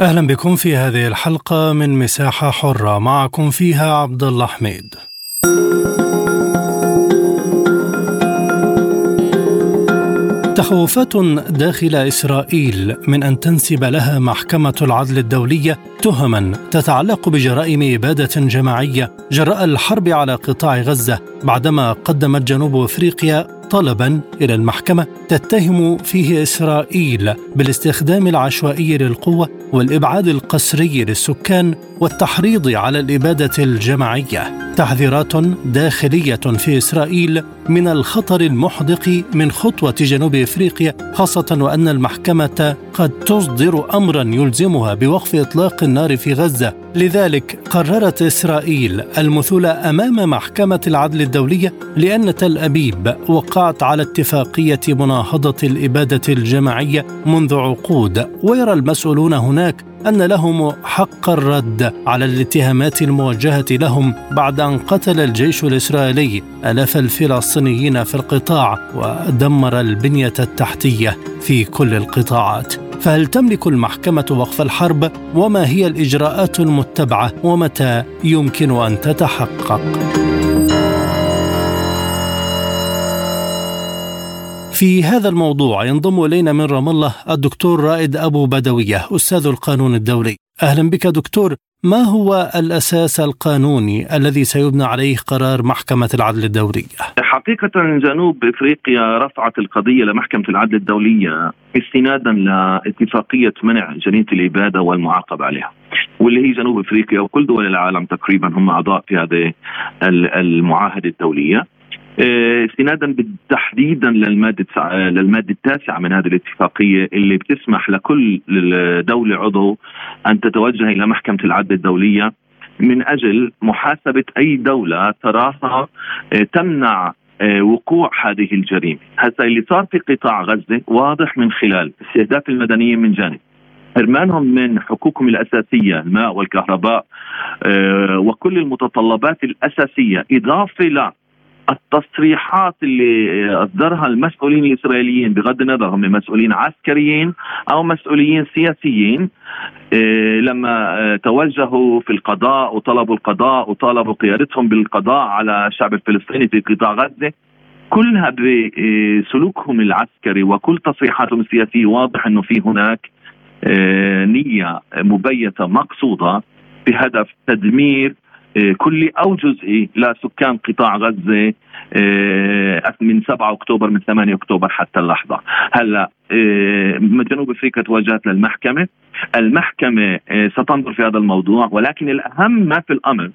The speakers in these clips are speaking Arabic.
أهلا بكم في هذه الحلقة من مساحة حرة. معكم فيها عبد الله حميد. تخوفات داخل إسرائيل من أن تنسب لها محكمة العدل الدولية تهما تتعلق بجرائم إبادة جماعية جراء الحرب على قطاع غزة بعدما قدمت جنوب أفريقيا طلبا إلى المحكمة تتهم فيه إسرائيل بالاستخدام العشوائي للقوة والإبعاد القسري للسكان والتحريض على الإبادة الجماعية. تحذيرات داخلية في إسرائيل من الخطر المحدق من خطوة جنوب إفريقيا خاصة وأن المحكمة قد تصدر امرا يلزمها بوقف إطلاق النار في غزة لذلك قررت إسرائيل المثول أمام محكمة العدل الدولية لأن تل أبيب وقعت على اتفاقية مناهضة الإبادة الجماعية منذ عقود ويرى المسؤولون هناك أن لهم حق الرد على الاتهامات الموجهه لهم بعد أن قتل الجيش الإسرائيلي آلاف الفلسطينيين في القطاع ودمر البنية التحتية في كل القطاعات. فهل تملك المحكمة وقف الحرب؟ وما هي الإجراءات المتبعة؟ ومتى يمكن أن تتحقق؟ في هذا الموضوع ينضم إلينا من رام الله الدكتور رائد أبو بدوية أستاذ القانون الدولي. أهلا بك دكتور، ما هو الأساس القانوني الذي سيبنى عليه قرار محكمة العدل الدولية؟ حقيقة جنوب إفريقيا رفعت القضية لمحكمة العدل الدولية استنادا لاتفاقية منع جريمه الإبادة والمعاقبة عليها. واللي هي جنوب إفريقيا وكل دول العالم تقريبا هم أعضاء في هذه المعاهدة الدولية. استنادا تحديدا للمادة للمادة التاسعة من هذه الاتفاقية اللي بتسمح لكل دوله عضو أن تتوجه إلى محكمة العدل الدولية من أجل محاسبة أي دولة تراها تمنع وقوع هذه الجريمة، هسا اللي صار في قطاع غزة واضح من خلال استهداف المدنيين من جانب. حرمانهم من حقوقهم الأساسية الماء والكهرباء وكل المتطلبات الأساسية إضافة التصريحات اللي أصدرها المسؤولين الإسرائيليين بغض النظر هم مسؤولين عسكريين أو مسؤولين سياسيين لما توجهوا في القضاء وطلبوا القضاء وطالبوا قيادتهم بالقضاء على الشعب الفلسطيني في قطاع غزة كلها بسلوكهم العسكري وكل تصريحاتهم السياسية واضح إنه في هناك نية مبيتة مقصودة بهدف تدمير كلي أو جزئي لسكان قطاع غزة من 7 أكتوبر من 8 أكتوبر حتى اللحظة. هلأ جنوب أفريقيا توجهت للمحكمة. المحكمة ستنظر في هذا الموضوع ولكن الأهم ما في الأمر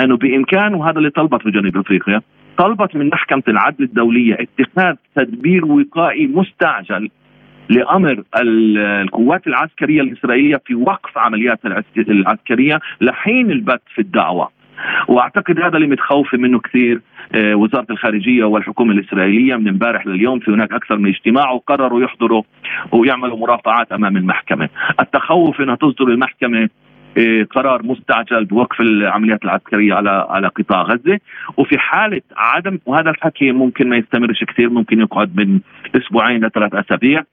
أنه بامكان وهذا اللي طلبته جنوب أفريقيا طلبت من محكمة العدل الدولية اتخاذ تدبير وقائي مستعجل لأمر القوات العسكرية الإسرائيلية في وقف عمليات العسكرية لحين البت في الدعوة. وأعتقد هذا اللي متخوفه منه كثير وزارة الخارجية والحكومة الإسرائيلية من امبارح لليوم في هناك أكثر من اجتماع وقرروا يحضروا ويعملوا مرافعات أمام المحكمة، التخوف إنها تصدر المحكمة قرار مستعجل بوقف العمليات العسكرية على على قطاع غزة. وفي حالة عدم وهذا الحكي ممكن ما يستمرش كثير ممكن يقعد من أسبوعين لثلاث أسابيع.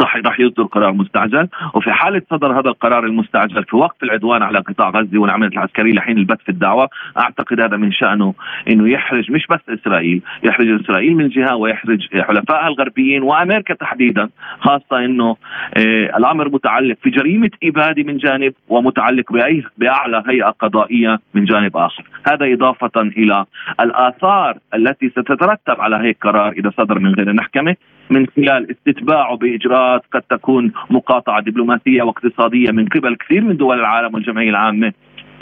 صح راح يصدر قرار مستعجل وفي حالة صدر هذا القرار المستعجل في وقف العدوان على قطاع غزة والعملية العسكرية لحين البث في الدعوة أعتقد هذا من شأنه أنه يحرج مش بس إسرائيل يحرج إسرائيل من جهة ويحرج حلفائها الغربيين وأمريكا تحديدا خاصة أنه آه الأمر متعلق في جريمة إبادة من جانب ومتعلق بأي بأعلى هيئة قضائية من جانب آخر. هذا إضافة إلى الآثار التي ستترتب على هيك قرار إذا صدر من غير المحكمة من خلال استتباعه بإجراءات قد تكون مقاطعة دبلوماسية واقتصادية من قبل كثير من دول العالم والجمعية العامة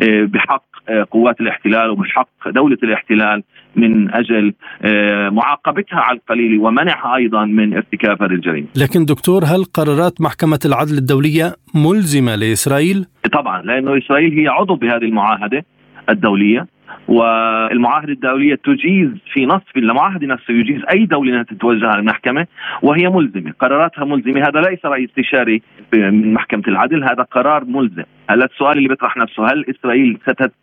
بحق قوات الاحتلال وبحق دولة الاحتلال من أجل معاقبتها على القليل ومنعها أيضا من ارتكاب هذه الجريمة. لكن دكتور هل قرارات محكمة العدل الدولية ملزمة لإسرائيل؟ طبعا لأنه إسرائيل هي عضو بهذه المعاهدة الدولية والمعاهده الدولية تجيز في نص في المعاهده نفسه يجيز أي دولة إنها تتوجه على المحكمة وهي ملزمة، قراراتها ملزمة، هذا ليس رأي استشاري من محكمة العدل، هذا قرار ملزم، هلا السؤال اللي بيطرح نفسه هل إسرائيل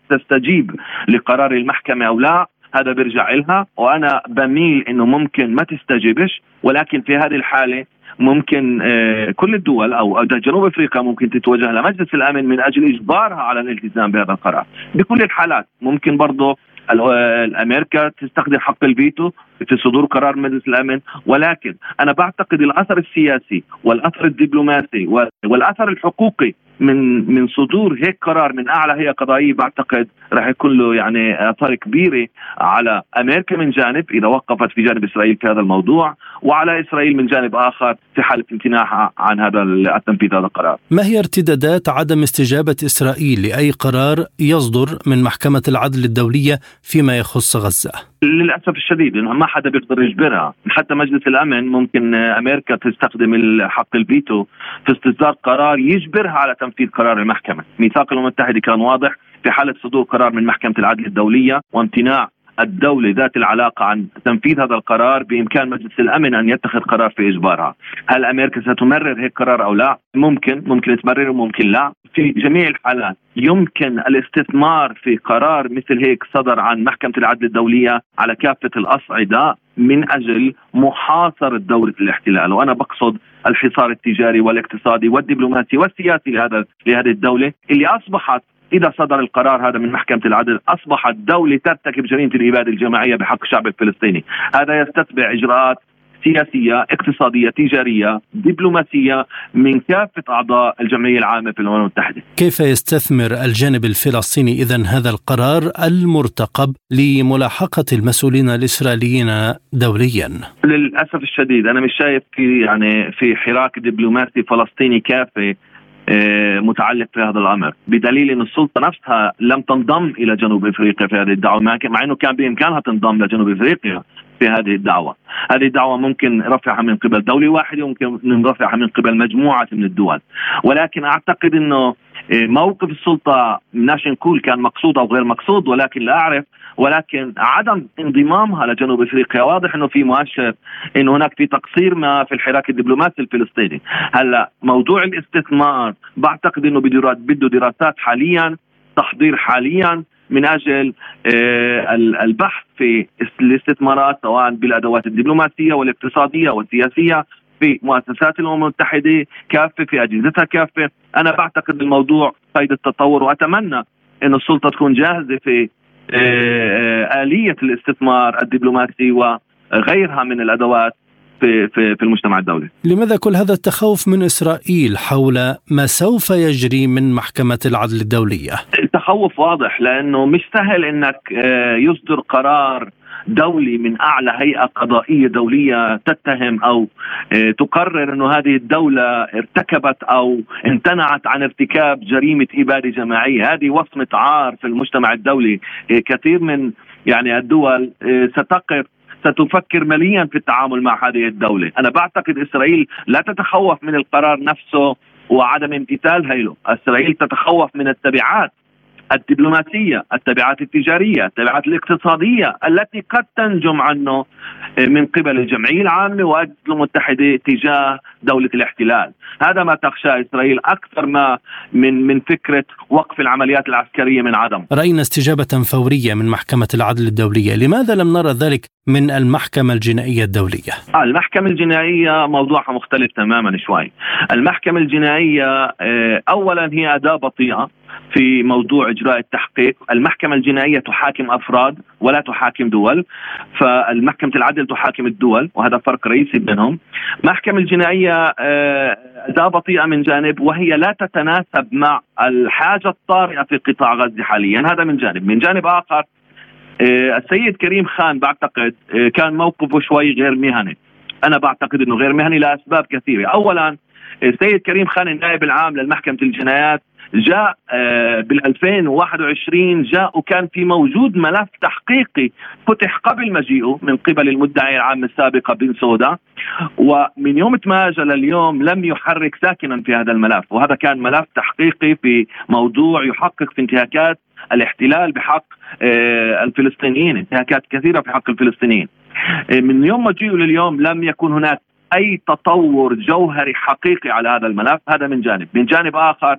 ستستجيب لقرار المحكمة أو لا؟ هذا بيرجع لها وأنا بميل إنه ممكن ما تستجيبش ولكن في هذه الحالة ممكن آه، كل الدول أو جنوب أفريقيا ممكن تتوجه لمجلس الأمن من أجل إجبارها على الالتزام بهذا القرار. بكل الحالات ممكن برضه الامريكا تستخدم حق الفيتو في صدور قرار مجلس الأمن. ولكن أنا بعتقد الأثر السياسي والأثر الدبلوماسي والأثر الحقوقي من من صدور هيك قرار من أعلى هيئة قضائية بعتقد راح يكون له يعني آثار كبيرة على أمريكا من جانب إذا وقفت في جانب إسرائيل في هذا الموضوع وعلى إسرائيل من جانب آخر في حاله امتناعها عن هذا التنفيذ هذا القرار. ما هي ارتدادات عدم استجابة إسرائيل لأي قرار يصدر من محكمة العدل الدولية فيما يخص غزة؟ للأسف الشديد انه ما حدا بيقدر يجبرها، حتى مجلس الأمن ممكن أمريكا تستخدم حق الفيتو في استصدار قرار يجبرها على تنفيذ قرار المحكمة، ميثاق الأمم المتحدة كان واضح في حالة صدور قرار من محكمة العدل الدولية وامتناع الدولة ذات العلاقة عن تنفيذ هذا القرار بإمكان مجلس الأمن أن يتخذ قرار في إجبارها. هل أمريكا ستمرر هيك قرار أو لا؟ ممكن ممكن تمرر وممكن لا. في جميع الحالات يمكن الاستثمار في قرار مثل هيك صدر عن محكمة العدل الدولية على كافة الأصعدة من أجل محاصرة دولة الاحتلال. وأنا بقصد الحصار التجاري والاقتصادي والدبلوماسي والسياسي لهذا لهذه الدولة اللي أصبحت إذا صدر القرار هذا من محكمة العدل أصبحت دولة ترتكب جريمة الإبادة الجماعية بحق الشعب الفلسطيني، هذا يستتبع إجراءات سياسية، اقتصادية، تجارية، دبلوماسية من كافة أعضاء الجمعية العامة في الأمم المتحدة. كيف يستثمر الجانب الفلسطيني إذا هذا القرار المرتقب لملاحقة المسؤولين الإسرائيليين دوليا؟ للأسف الشديد أنا مش شايف في يعني في حراك دبلوماسي فلسطيني كافي متعلق في هذا الأمر. بدليل إن السلطة نفسها لم تنضم إلى جنوب إفريقيا في هذه الدعوة مع إنه كان بإمكانها تنضم لجنوب إفريقيا في هذه الدعوة. هذه الدعوة ممكن رفعها من قبل دولة واحدة وممكن رفعها من قبل مجموعة من الدول. ولكن أعتقد إنه آه، موقف السلطة ناش نقول كان مقصود أو غير مقصود ولكن لا أعرف ولكن عدم انضمامها لجنوب إفريقيا واضح إنه في مؤشر إنه هناك في تقصير ما في الحراك الدبلوماسي الفلسطيني. هلا موضوع الاستثمار بعتقد إنه بده دراسات حاليا تحضير حاليا من أجل آه، البحث في الاستثمارات سواء بالأدوات الدبلوماسية والاقتصادية والسياسية في مؤسسات الأمم المتحدة كافة في أجهزتها كافة، أنا بعتقد الموضوع قيد التطور وأتمنى إنه السلطة تكون جاهزة في آلية الاستثمار الدبلوماسي وغيرها من الأدوات في في في المجتمع الدولي. لماذا كل هذا التخوف من إسرائيل حول ما سوف يجري من محكمة العدل الدولية؟ التخوف واضح لأنه مش سهل إنك آه، يصدر قرار دولي من أعلى هيئة قضائية دولية تتهم أو آه، تقرر أنه هذه الدولة ارتكبت أو امتنعت عن ارتكاب جريمة إبادة جماعية، هذه وصمة عار في المجتمع الدولي، آه، كثير من يعني الدول آه، ستقف ستفكر مليا في التعامل مع هذه الدولة. أنا بعتقد إسرائيل لا تتخوف من القرار نفسه وعدم امتثال له إسرائيل تتخوف من التبعات الدبلوماسية، التبعات التجارية، التبعات الاقتصادية التي قد تنجم عنه من قبل الجمعية العامة والامم المتحدة تجاه دولة الاحتلال، هذا ما تخشى إسرائيل أكثر ما من من فكرة وقف العمليات العسكرية من عدم. رأينا استجابة فورية من محكمة العدل الدولية، لماذا لم نرى ذلك من المحكمة الجنائية الدولية؟ آه المحكمة الجنائية موضوعها مختلف تماما شوي. المحكمة الجنائية آه، أولا هي أداة بطيئة. في موضوع إجراء التحقيق، المحكمة الجنائية تحاكم أفراد ولا تحاكم دول، فالمحكمة العدل تحاكم الدول وهذا فرق رئيسي بينهم. المحكمه الجنائية آه، أداة بطيئة من جانب وهي لا تتناسب مع الحاجة الطارئة في قطاع غزة حاليا، هذا من جانب، من جانب آخر آه، السيد كريم خان بعتقد آه، كان موقفه شوي غير مهني. أنا بعتقد إنه غير مهني لأسباب كثيرة، اولا السيد كريم خان النائب العام للمحكمة الجنايات جاء آه، بال 2021 جاء وكان في موجود ملف تحقيقي فتح قبل مجيئه من قبل المدعي العام السابقه بن سودا. ومن يوم تماجى لليوم لم يحرك ساكنا في هذا الملف. وهذا كان ملف تحقيقي في موضوع يحقق في انتهاكات الاحتلال بحق آه، الفلسطينيين انتهاكات كثيرة في حق الفلسطينيين. آه، من يوم مجيئه لليوم لم يكن هناك أي تطور جوهري حقيقي على هذا الملف. هذا من جانب. من جانب آخر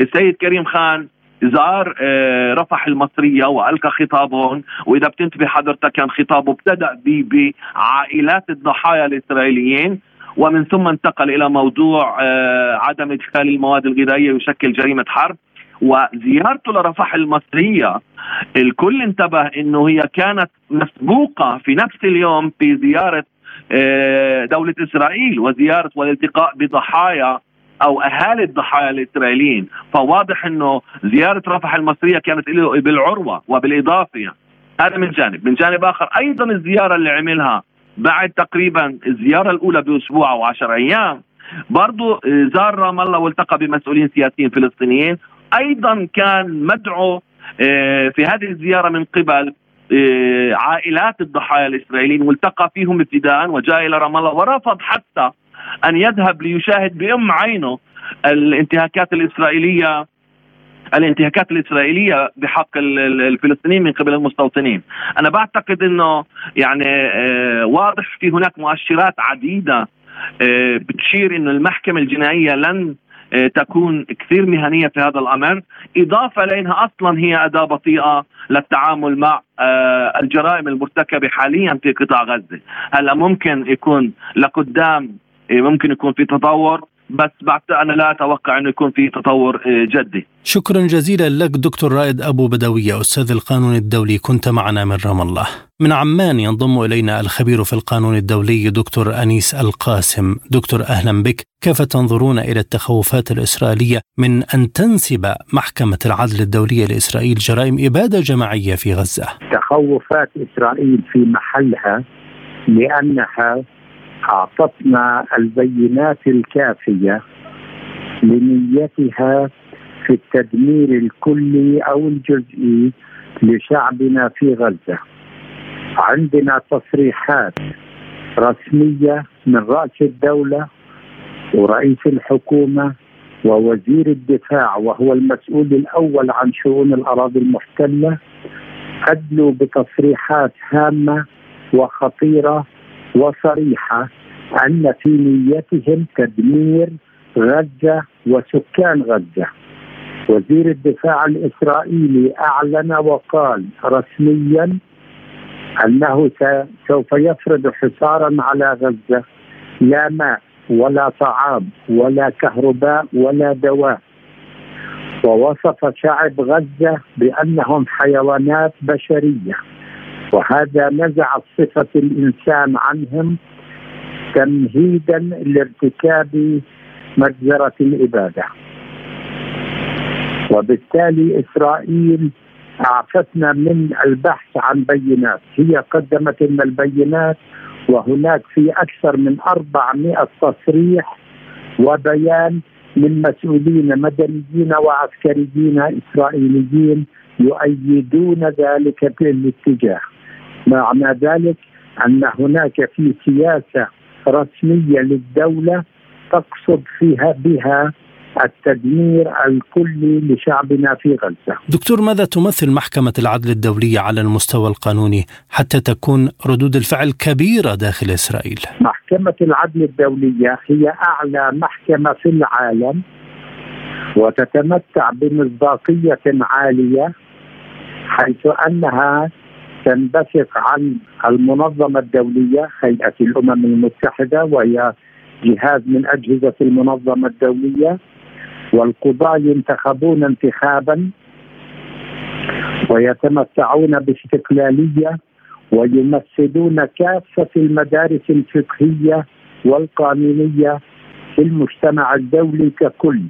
السيد كريم خان زار آه، رفح المصرية وألقى خطابهم وإذا بتنتبه حضرتك كان خطابه ابتدأ بعائلات الضحايا الإسرائيليين ومن ثم انتقل إلى موضوع آه، عدم إدخال المواد الغذائية يشكل جريمة حرب. وزيارته لرفح المصرية الكل انتبه إنه هي كانت مسبوقة في نفس اليوم في زيارة آه، دولة إسرائيل وزيارة والالتقاء بضحايا أو أهالي الضحايا الإسرائيليين. فواضح إنه زيارة رفح المصرية كانت له بالعروة وبالاضافه هذا من جانب. من جانب آخر أيضا الزيارة اللي عملها بعد تقريبا الزيارة الأولى بأسبوع أو 10 أيام. برضو زار رام الله والتقى بمسؤولين سياسيين فلسطينيين. أيضا كان مدعو آه، في هذه الزيارة من قبل آه، عائلات الضحايا الإسرائيليين والتقى فيهم ابتداء وجاء إلى رام الله ورفض حتى أن يذهب ليشاهد بأم عينه الانتهاكات الإسرائيلية الانتهاكات الإسرائيلية بحق الفلسطينيين من قبل المستوطنين. أنا بعتقد إنه يعني آه، واضح في هناك مؤشرات عديدة آه، بتشير إنه المحكمة الجنائية لن آه، تكون كثير مهنية في هذا الأمر، إضافة لانها أصلا هي أداة بطيئة للتعامل مع الجرائم المرتكبة حاليا في قطاع غزة، هلأ ممكن يكون لقدام ممكن يكون في تطور بس بعد أنا لا أتوقع إنه يكون في تطور إيه، جدي. شكرا جزيلا لك دكتور رائد أبو بدوية أستاذ القانون الدولي كنت معنا من رام الله. من عمان ينضم إلينا الخبير في القانون الدولي دكتور أنيس القاسم، دكتور أهلا بك، كيف تنظرون إلى التخوفات الإسرائيلية من أن تنسب محكمة العدل الدولية لإسرائيل جرائم إبادة جماعية في غزة؟ تخوفات إسرائيل في محلها لأنها أعطتنا البينات الكافية لنيتها في التدمير الكلي أو الجزئي لشعبنا في غزة. عندنا تصريحات رسمية من رأس الدولة ورئيس الحكومة ووزير الدفاع وهو المسؤول الأول عن شؤون الأراضي المحتلة أدلوا بتصريحات هامة وخطيرة وصريحة أن في نيتهم تدمير غزة وسكان غزة. وزير الدفاع الإسرائيلي أعلن وقال رسميا أنه سوف يفرض حصارا على غزة. لا ماء ولا طعام ولا كهرباء ولا دواء. ووصف شعب غزة بأنهم حيوانات بشرية. وهذا نزع صفة الإنسان عنهم تمهيدا لارتكاب مجزرة الإبادة. وبالتالي إسرائيل أعفتنا من البحث عن بينات. هي قدمت لنا البينات وهناك في أكثر من 400 تصريح وبيان من مسؤولين مدنيين وعسكريين إسرائيليين يؤيدون ذلك الاتجاه معنى ذلك أن هناك في سياسة رسمية للدولة تقصد فيها بها التدمير الكلي لشعبنا في غزة. دكتور ماذا تمثل محكمة العدل الدولية على المستوى القانوني حتى تكون ردود الفعل كبيرة داخل إسرائيل؟ محكمة العدل الدولية هي أعلى محكمة في العالم وتتمتع بمصداقية عالية حيث أنها تنبثق عن المنظمة الدولية هيئة الأمم المتحدة وهي جهاز من أجهزة المنظمة الدولية. والقضاه ينتخبون انتخابا ويتمتعون باستقلالية ويمثلون كافة المدارس الفقهية والقانونية في المجتمع الدولي ككل.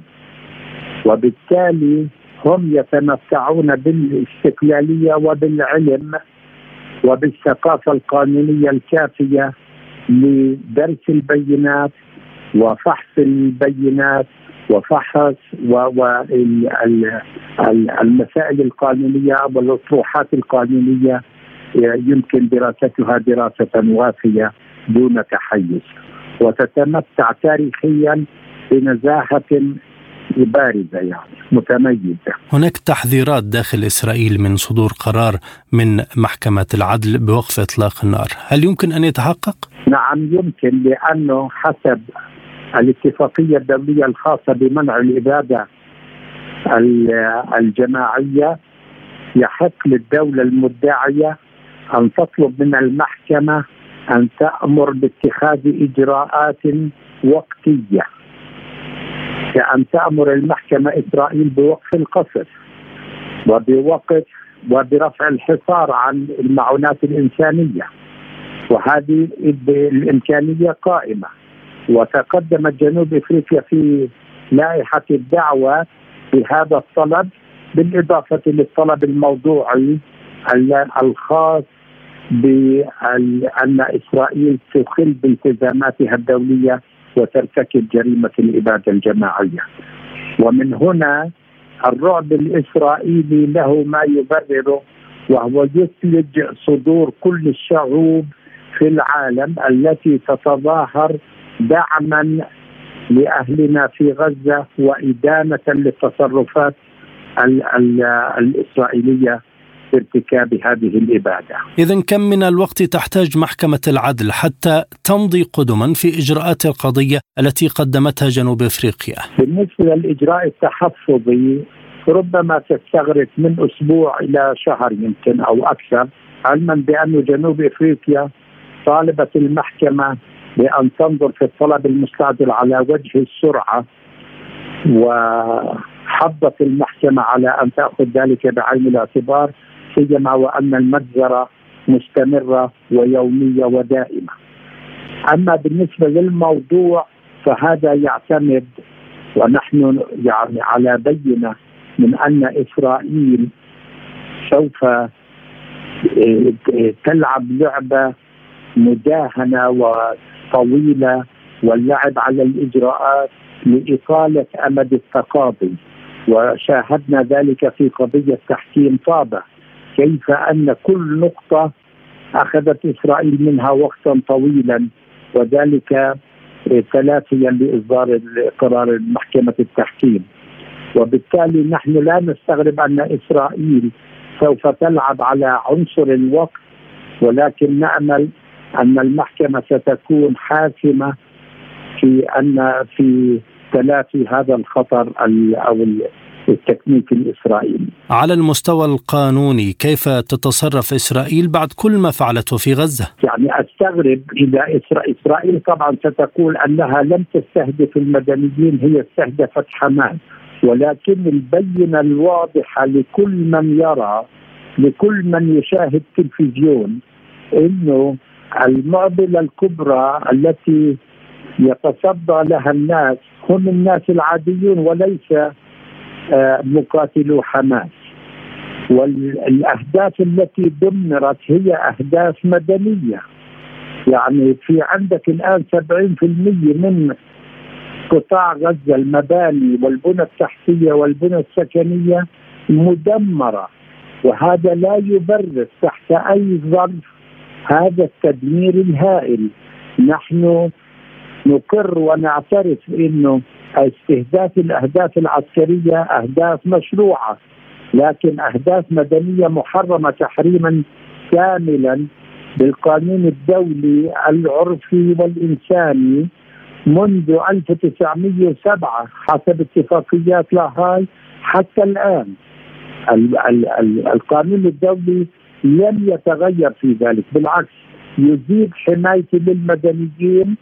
وبالتالي هم يتمتعون بالاستقلالية وبالعلم وبالثقافة القانونية الكافية لدرس البينات وفحص البينات وفحص والمسائل القانونية والاطروحات القانونية يمكن دراستها دراسة وافية دون تحيز. وتتمتع تاريخيا بنزاهة بارزه يعني متميزه. هناك تحذيرات داخل إسرائيل من صدور قرار من محكمة العدل بوقف إطلاق النار، هل يمكن أن يتحقق؟ نعم يمكن لأنه حسب الاتفاقية الدولية الخاصة بمنع الإبادة الجماعية يحق للدولة المدعية أن تطلب من المحكمة أن تأمر باتخاذ إجراءات وقتية كأن تأمر المحكمة إسرائيل بوقف القصف وبوقف وبرفع الحصار عن المعونات الإنسانية. وهذه الإمكانية قائمة. وتقدمت جنوب أفريقيا في لائحة الدعوة بهذا الطلب بالإضافة للطلب الموضوعي الخاص بأن إسرائيل تخل بالتزاماتها الدولية وترتكب جريمة الإبادة الجماعية. ومن هنا الرعب الإسرائيلي له ما يبرره وهو يثلج صدور كل الشعوب في العالم التي تتظاهر دعما لأهلنا في غزة وإدانة للتصرفات الإسرائيلية ارتكاب هذه الإبادة. إذا كم من الوقت تحتاج محكمة العدل حتى تمضي قدما في إجراءات القضية التي قدمتها جنوب أفريقيا؟ بالنسبة للإجراء التحفظي ربما تستغرق من أسبوع إلى شهر يمكن أو أكثر علما بأن جنوب أفريقيا طالبت المحكمة بأن تنظر في الطلب المستعجل على وجه السرعة وحضت المحكمة على أن تأخذ ذلك بعين الاعتبار سيما وأن المجزره مستمره ويومية ودائمة. أما بالنسبة للموضوع فهذا يعتمد ونحن يعني على بينة من أن إسرائيل سوف آه، تلعب لعبة مداهنة وطويلة واللعب على الإجراءات لإطالة أمد التقاضي وشاهدنا ذلك في قضية تحكيم طابة كيف أن كل نقطة أخذت إسرائيل منها وقتا طويلا وذلك تلافيا لإصدار قرار محكمه التحكيم. وبالتالي نحن لا نستغرب أن إسرائيل سوف تلعب على عنصر الوقت ولكن نأمل أن المحكمة ستكون حاسمه في أن في تلافي هذا الخطر أو التكنيك الإسرائيلي. على المستوى القانوني كيف تتصرف إسرائيل بعد كل ما فعلته في غزة؟ يعني أستغرب إذا إسرائيل طبعا ستقول أنها لم تستهدف المدنيين هي استهدفت حماس ولكن البينه الواضحه لكل من يرى لكل من يشاهد تلفزيون إنه المعضلة الكبرى التي يتصدى لها الناس هم الناس العاديون وليس مقاتلو حماس. والأهداف التي دمرت هي أهداف مدنية. يعني في عندك الآن 70% من قطاع غزة المباني والبنى التحتية والبنى السكنية مدمرة. وهذا لا يبرر تحت أي ظرف هذا التدمير الهائل. نحن نقر ونعترف إنه استهداف الأهداف العسكرية أهداف مشروعة لكن أهداف مدنية محرمة تحريما كاملا بالقانون الدولي العرفي والإنساني منذ 1907 حسب اتفاقيات لاهاي حتى الآن. القانون الدولي لم يتغير في ذلك بالعكس يزيد حمايته للمدنيين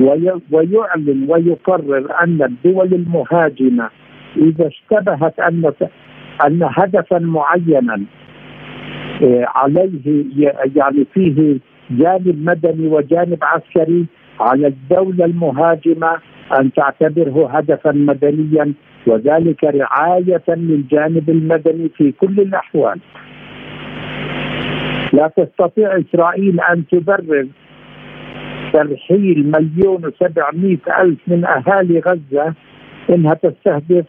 ويعلن ويقرر أن الدول المهاجمة إذا اشتبهت أن أن هدفا معينا آه، عليه يعني فيه جانب مدني وجانب عسكري على الدولة المهاجمة أن تعتبره هدفا مدنيا وذلك رعاية للجانب المدني في كل الأحوال. لا تستطيع إسرائيل أن تبرر ترحيل مليون وسبعمائة ألف من أهالي غزة إنها تستهدف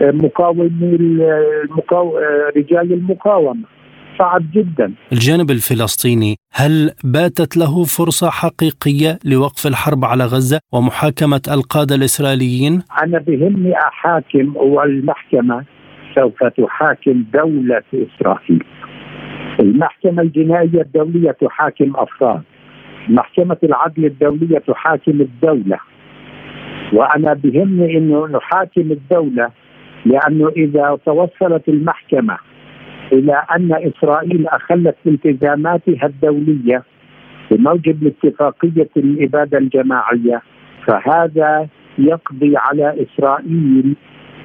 مقاومي المقاو... رجال المقاومة. صعب جدا. الجانب الفلسطيني هل باتت له فرصة حقيقية لوقف الحرب على غزة ومحاكمة القادة الإسرائيليين؟ أنا بهمني أحاكم والمحكمة سوف تحاكم دولة إسرائيل. المحكمة الجنائية الدولية تحاكم أفراد. محكمة العدل الدولية تحاكم الدولة. وأنا بهمني أنه نحاكم الدولة لأنه إذا توصلت المحكمة إلى أن إسرائيل أخلت بالتزاماتها الدولية بموجب الاتفاقية الإبادة الجماعية فهذا يقضي على إسرائيل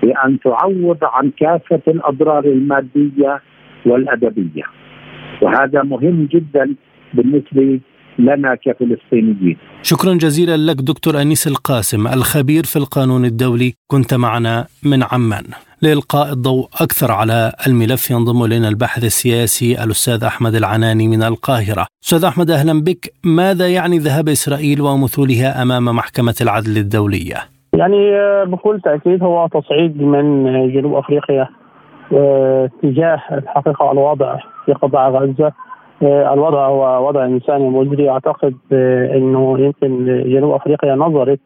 بأن تعوض عن كافة الأضرار المادية والأدبية. وهذا مهم جدا بالنسبة لنا كفلسطينيين. شكرا جزيلا لك دكتور أنيس القاسم الخبير في القانون الدولي. كنت معنا من عمان. لإلقاء الضوء أكثر على الملف ينضم إلينا الباحث السياسي الأستاذ أحمد العناني من القاهرة. أستاذ أحمد أهلا بك. ماذا يعني ذهاب إسرائيل ومثولها أمام محكمة العدل الدولية؟ يعني بكل تأكيد هو تصعيد من جنوب أفريقيا تجاه الحقيقة الوضع في قطاع غزة. الوضع هو وضع إنساني مزري أعتقد إنه يمكن جنوب أفريقيا نظرت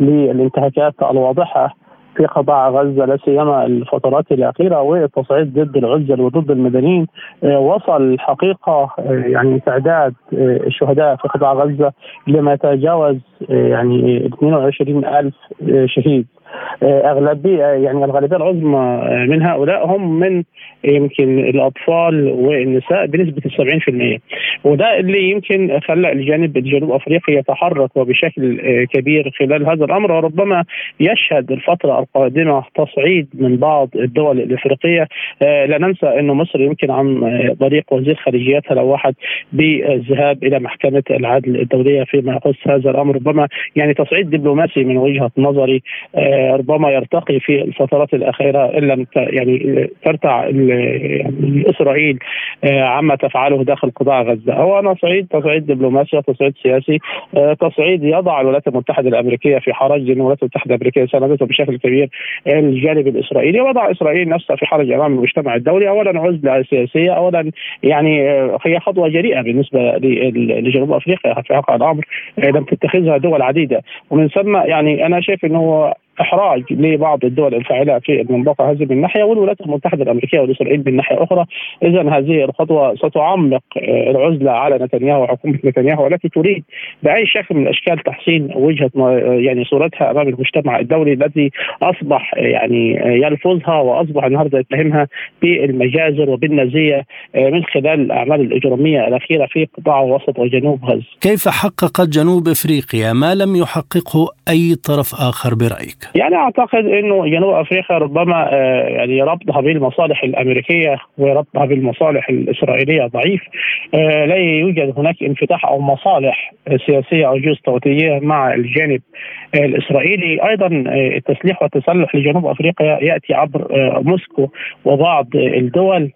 للانتهاكات الواضحة في قطاع غزة لا سيما الفترات الأخيرة والتصعيد ضد العزل وضد المدنيين. وصل الحقيقة يعني تعداد الشهداء في قطاع غزة لما يتجاوز يعني 22 ألف شهيد. اغلبيه يعني الغالبية العظمى من هؤلاء هم من يمكن الأطفال والنساء بنسبة 70% وده اللي يمكن خلى الجانب الجنوب أفريقي يتحرك وبشكل كبير خلال هذا الأمر. وربما يشهد الفترة القادمة تصعيد من بعض الدول الأفريقية. لا ننسى انه مصر يمكن عن طريق وزير خارجيتها لوحد بالذهاب إلى محكمة العدل الدولية فيما يخص هذا الأمر. ربما يعني تصعيد دبلوماسي من وجهة نظري ربما يرتقي في الفترات الأخيرة إن لم يعني ترتع يعني إسرائيل عما تفعله داخل قطاع غزة، هو أنا صعيد تصعيد دبلوماسي وتصعيد سياسي تصعيد يضع الولايات المتحدة الأمريكية في حرج لأن الولايات المتحدة الأمريكية ساندته بشكل كبير الجانب الإسرائيلي. وضع إسرائيل نفسها في حرج أمام المجتمع الدولي اولا عزلة سياسية اولا يعني هي خطوة جريئة بالنسبة لجنوب أفريقيا في واقع الأمر لم تتخذها دول عديدة. ومن ثم يعني أنا شايف إنه إحراج لبعض الدول الفاعلة في المنطقة هذه من ناحية والولايات المتحدة الأمريكية والاسرائيل من ناحية أخرى، اذا هذه الخطوة ستعمق العزلة على نتنياهو وحكومة نتنياهو والتي تريد بأي شكل من الأشكال تحسين وجهة يعني صورتها أمام المجتمع الدولي الذي أصبح يعني يلفظها وأصبح النهارده يتهمها بالمجازر وبالنزيه من خلال الأعمال الإجرامية الأخيرة في قطاع وسط وجنوب غزة. كيف حققت جنوب إفريقيا ما لم يحققه أي طرف آخر برأيك؟ يعني أعتقد إنه جنوب أفريقيا ربما يعني ربطها بالمصالح الأمريكية وربطها بالمصالح الإسرائيلية ضعيف. لا يوجد هناك انفتاح أو مصالح سياسية أو جيوستراتيجية مع الجانب الإسرائيلي. أيضا التسليح والتسلح لجنوب أفريقيا يأتي عبر موسكو وبعض الدول.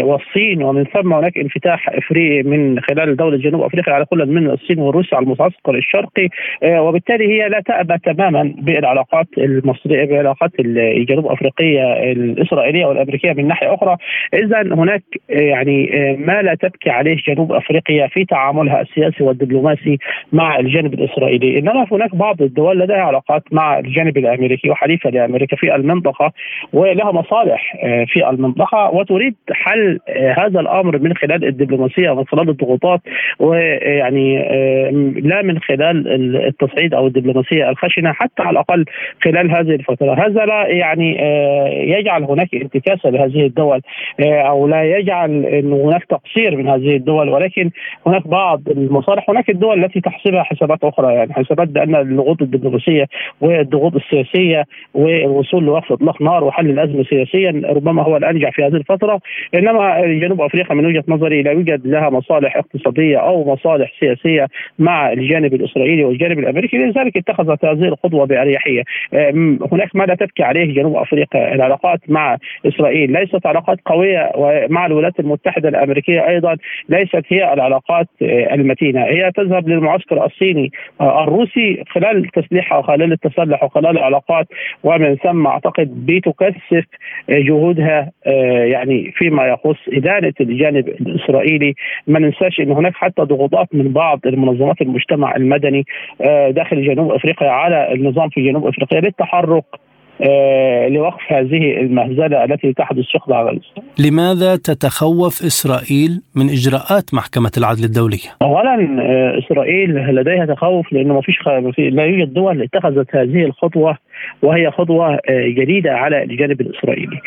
والصين ومن ثم هناك انفتاح افريقي من خلال دولة جنوب أفريقيا على كل من الصين وروسيا على المعسكر الشرقي. وبالتالي هي لا تأبى تماما بالعلاقات المصرية بالعلاقات الجنوب أفريقية الإسرائيلية والامريكيه من ناحية أخرى. اذا هناك يعني ما لا تبكي عليه جنوب أفريقيا في تعاملها السياسي والدبلوماسي مع الجانب الإسرائيلي. إنما هناك بعض الدول لديها علاقات مع الجانب الأمريكي وحليفة لأمريكا في المنطقة ولها مصالح في المنطقة وتريد حل هذا الأمر من خلال الدبلوماسية ومن خلال الضغوطات ويعني لا من خلال التصعيد أو الدبلوماسية الخشنة حتى على الأقل خلال هذه الفترة، هذا لا يعني يجعل هناك انتكاسة لهذه الدول أو لا يجعل انه هناك تقصير من هذه الدول ولكن هناك بعض المصالح، هناك الدول التي تحسبها حسابات أخرى يعني حسابات بأن الضغوط الدبلوماسية والضغوط السياسية والوصول لوقف إطلاق نار وحل الأزمة سياسيا ربما هو الانجع في هذه الفترة، إنما جنوب أفريقيا من وجهة نظري لا يوجد لها مصالح اقتصادية أو مصالح سياسية مع الجانب الإسرائيلي والجانب الأمريكي، لذلك اتخذت هذه الخطوة بأريحية، هناك ما لا تبكي عليه جنوب أفريقيا؟ العلاقات مع إسرائيل ليست علاقات قوية ومع الولايات المتحدة الأمريكية أيضا ليست هي العلاقات المتينة. هي تذهب للمعسكر الصيني الروسي خلال التسليح وخلال التسلح وخلال العلاقات ومن ثم أعتقد بتكثف جهودها يعني فيما يخص إدانة الجانب الإسرائيلي. ما ننساش إن هناك حتى ضغوطات من بعض المنظمات المجتمع المدني داخل جنوب أفريقيا على النظام في جنوب أفريقيا. للتحرك آه لوقف هذه المهزلة التي تحدث في قطاع غزه. لماذا تتخوف إسرائيل من إجراءات محكمة العدل الدولية؟ اولا آه إسرائيل لديها تخوف لأنه ما فيش لا يوجد دول اتخذت هذه الخطوة وهي خطوة جديدة على الجانب الإسرائيلي.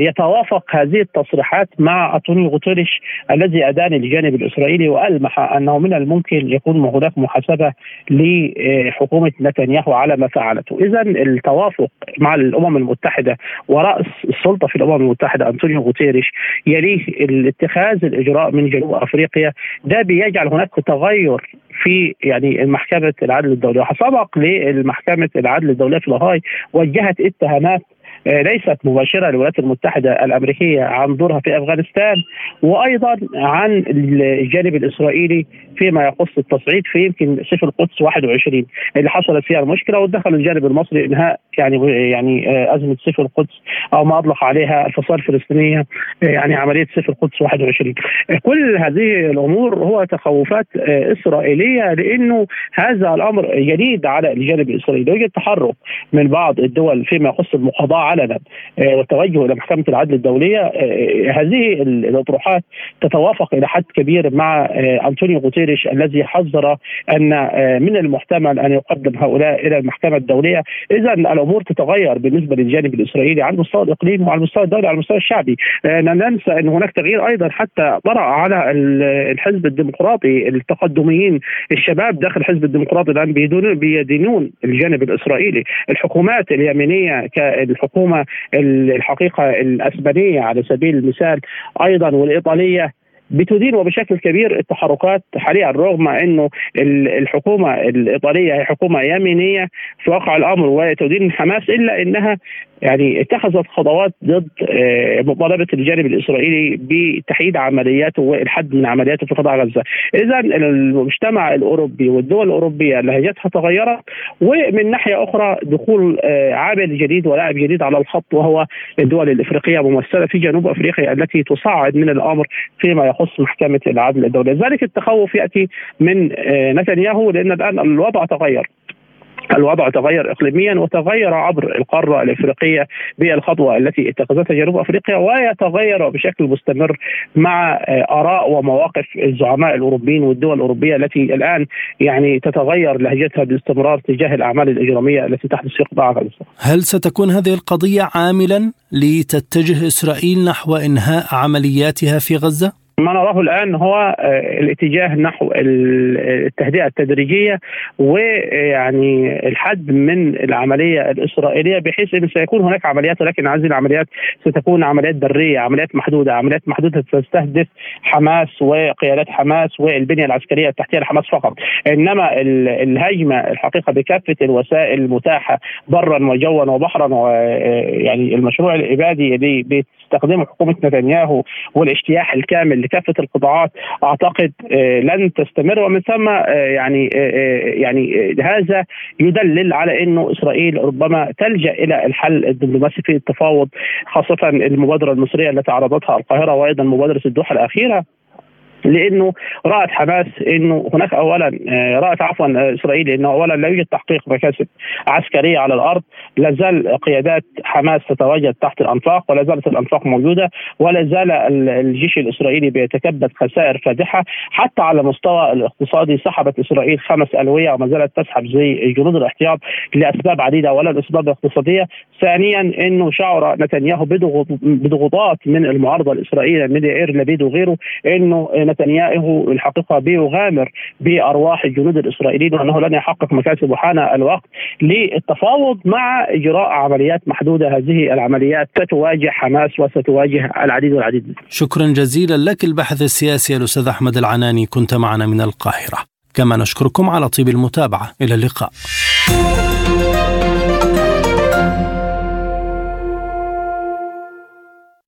يتوافق هذه التصريحات مع أنطونيو غوتيريش الذي أدان الجانب الإسرائيلي وألمح أنه من الممكن يكون هناك محاسبة لحكومة نتنياهو على ما فعلته، اذا التوافق مع الأمم المتحدة ورأس السلطة في الأمم المتحدة أنطونيو غوتيريش يليه اتخاذ الإجراء من جنوب أفريقيا ده بيجعل هناك تغير في يعني محكمة العدل الدولية وسبق لمحكمه العدل الدولية في لاهاي وجهت اتهامات ليست مباشرة للولايات المتحدة الأمريكية عن دورها في أفغانستان وأيضا عن الجانب الإسرائيلي فيما يخص التصعيد في يمكن سيف القدس 21 اللي حصلت فيها المشكلة ودخل الجانب المصري إنهاء يعني يعني أزمة سيف القدس أو ما أطلق عليها الفصائل الفلسطينية يعني عملية سيف القدس 21 كل هذه الأمور هو تخوفات إسرائيلية لأنه هذا الأمر جديد على الجانب الإسرائيلي يوجد تحرك من بعض الدول فيما يخص المقاضاه علنا والتوجه إلى محكمة العدل الدولية هذه الأطروحات تتوافق إلى حد كبير مع أنطونيو غوتيريش الذي حذر أن من المحتمل أن يقدم هؤلاء إلى المحكمة الدولية. اذا الأمور تتغير بالنسبة للجانب الإسرائيلي على المستوى الاقليمي وعلى المستوى الدولي على المستوى الشعبي. لا ننسى إن هناك تغيير أيضا حتى طرأ على الحزب الديمقراطي التقدميين الشباب داخل الحزب الديمقراطي الآن بيدينون الجانب الإسرائيلي. الحكومات اليمينية كالحكومة الحكومة الحقيقة الأسبانية على سبيل المثال أيضا والإيطالية بتدين وبشكل كبير التحركات حاليا رغم إنه الحكومة الإيطالية هي حكومة يمينية في واقع الأمر وتدين حماس إلا إنها يعني اتخذت خطوات ضد مطالبة الجانب الإسرائيلي بتحييد عملياته والحد من عملياته في قطاع غزة. اذا المجتمع الأوروبي والدول الأوروبية لهجتها تغيرت ومن ناحية أخرى دخول عامل جديد ولاعب جديد على الخط وهو الدول الإفريقية ممثلة في جنوب أفريقيا التي تصعد من الأمر فيما يخص محكمة العدل الدولية، ذلك التخوف يأتي من نتنياهو لأن الآن الوضع تغير. الوضع تغير اقليميا وتغير عبر القارة الإفريقية بالخطوة التي اتخذتها جنوب أفريقيا ويتغير بشكل مستمر مع آراء ومواقف الزعماء الأوروبيين والدول الأوروبية التي الآن يعني تتغير لهجتها باستمرار تجاه الأعمال الإجرامية التي تحدث في قطاع غزه. هل ستكون هذه القضية عاملا لتتجه إسرائيل نحو إنهاء عملياتها في غزة؟ ما نراه الآن هو الاتجاه نحو التهدئة التدريجية ويعني الحد من العملية الإسرائيلية بحيث إن سيكون هناك عمليات ولكن هذه العمليات ستكون عمليات برية، عمليات محدودة، عمليات محدودة تستهدف حماس وقيادات حماس والبنية العسكرية التحتية لحماس فقط، إنما الهجمة الحقيقة بكافة الوسائل المتاحة برا وجوا وبحرا ويعني المشروع الإبادي اللي بتستخدمه حكومة نتنياهو والاجتياح الكامل لكافة القطاعات أعتقد لن تستمر. ومن ثم يعني يعني هذا يدلل على إنه إسرائيل ربما تلجأ إلى الحل الدبلوماسي في التفاوض خاصة المبادرة المصرية التي عرضتها القاهرة وأيضا مبادرة الدوحة الأخيرة. لأنه رأت حماس إنه هناك اولا رأت عفوا إسرائيل إنه اولا لا يوجد تحقيق مكاسب عسكريه على الأرض لا زال قيادات حماس تتواجد تحت الأنفاق ولا زالت الأنفاق موجودة ولا زال الجيش الإسرائيلي بيتكبد خسائر فادحة. حتى على المستوى الاقتصادي سحبت إسرائيل خمس ألوية وما زالت تسحب زي جنود الاحتياط لأسباب عديدة ولا الأسباب الاقتصادية. ثانيا إنه شعر نتنياهو بضغوطات من المعارضة الإسرائيلية من يائير لبيد وغيره إنه نتنياهو الحقيقة بيغامر بأرواح الجنود الإسرائيليين وأنه لن يحقق مكاسب وحان الوقت للتفاوض مع إجراء عمليات محدودة. هذه العمليات ستواجه حماس وستواجه العديد والعديد. شكرا جزيلا لك البحث السياسي الأستاذ أحمد العناني. كنت معنا من القاهرة. كما نشكركم على طيب المتابعة. إلى اللقاء.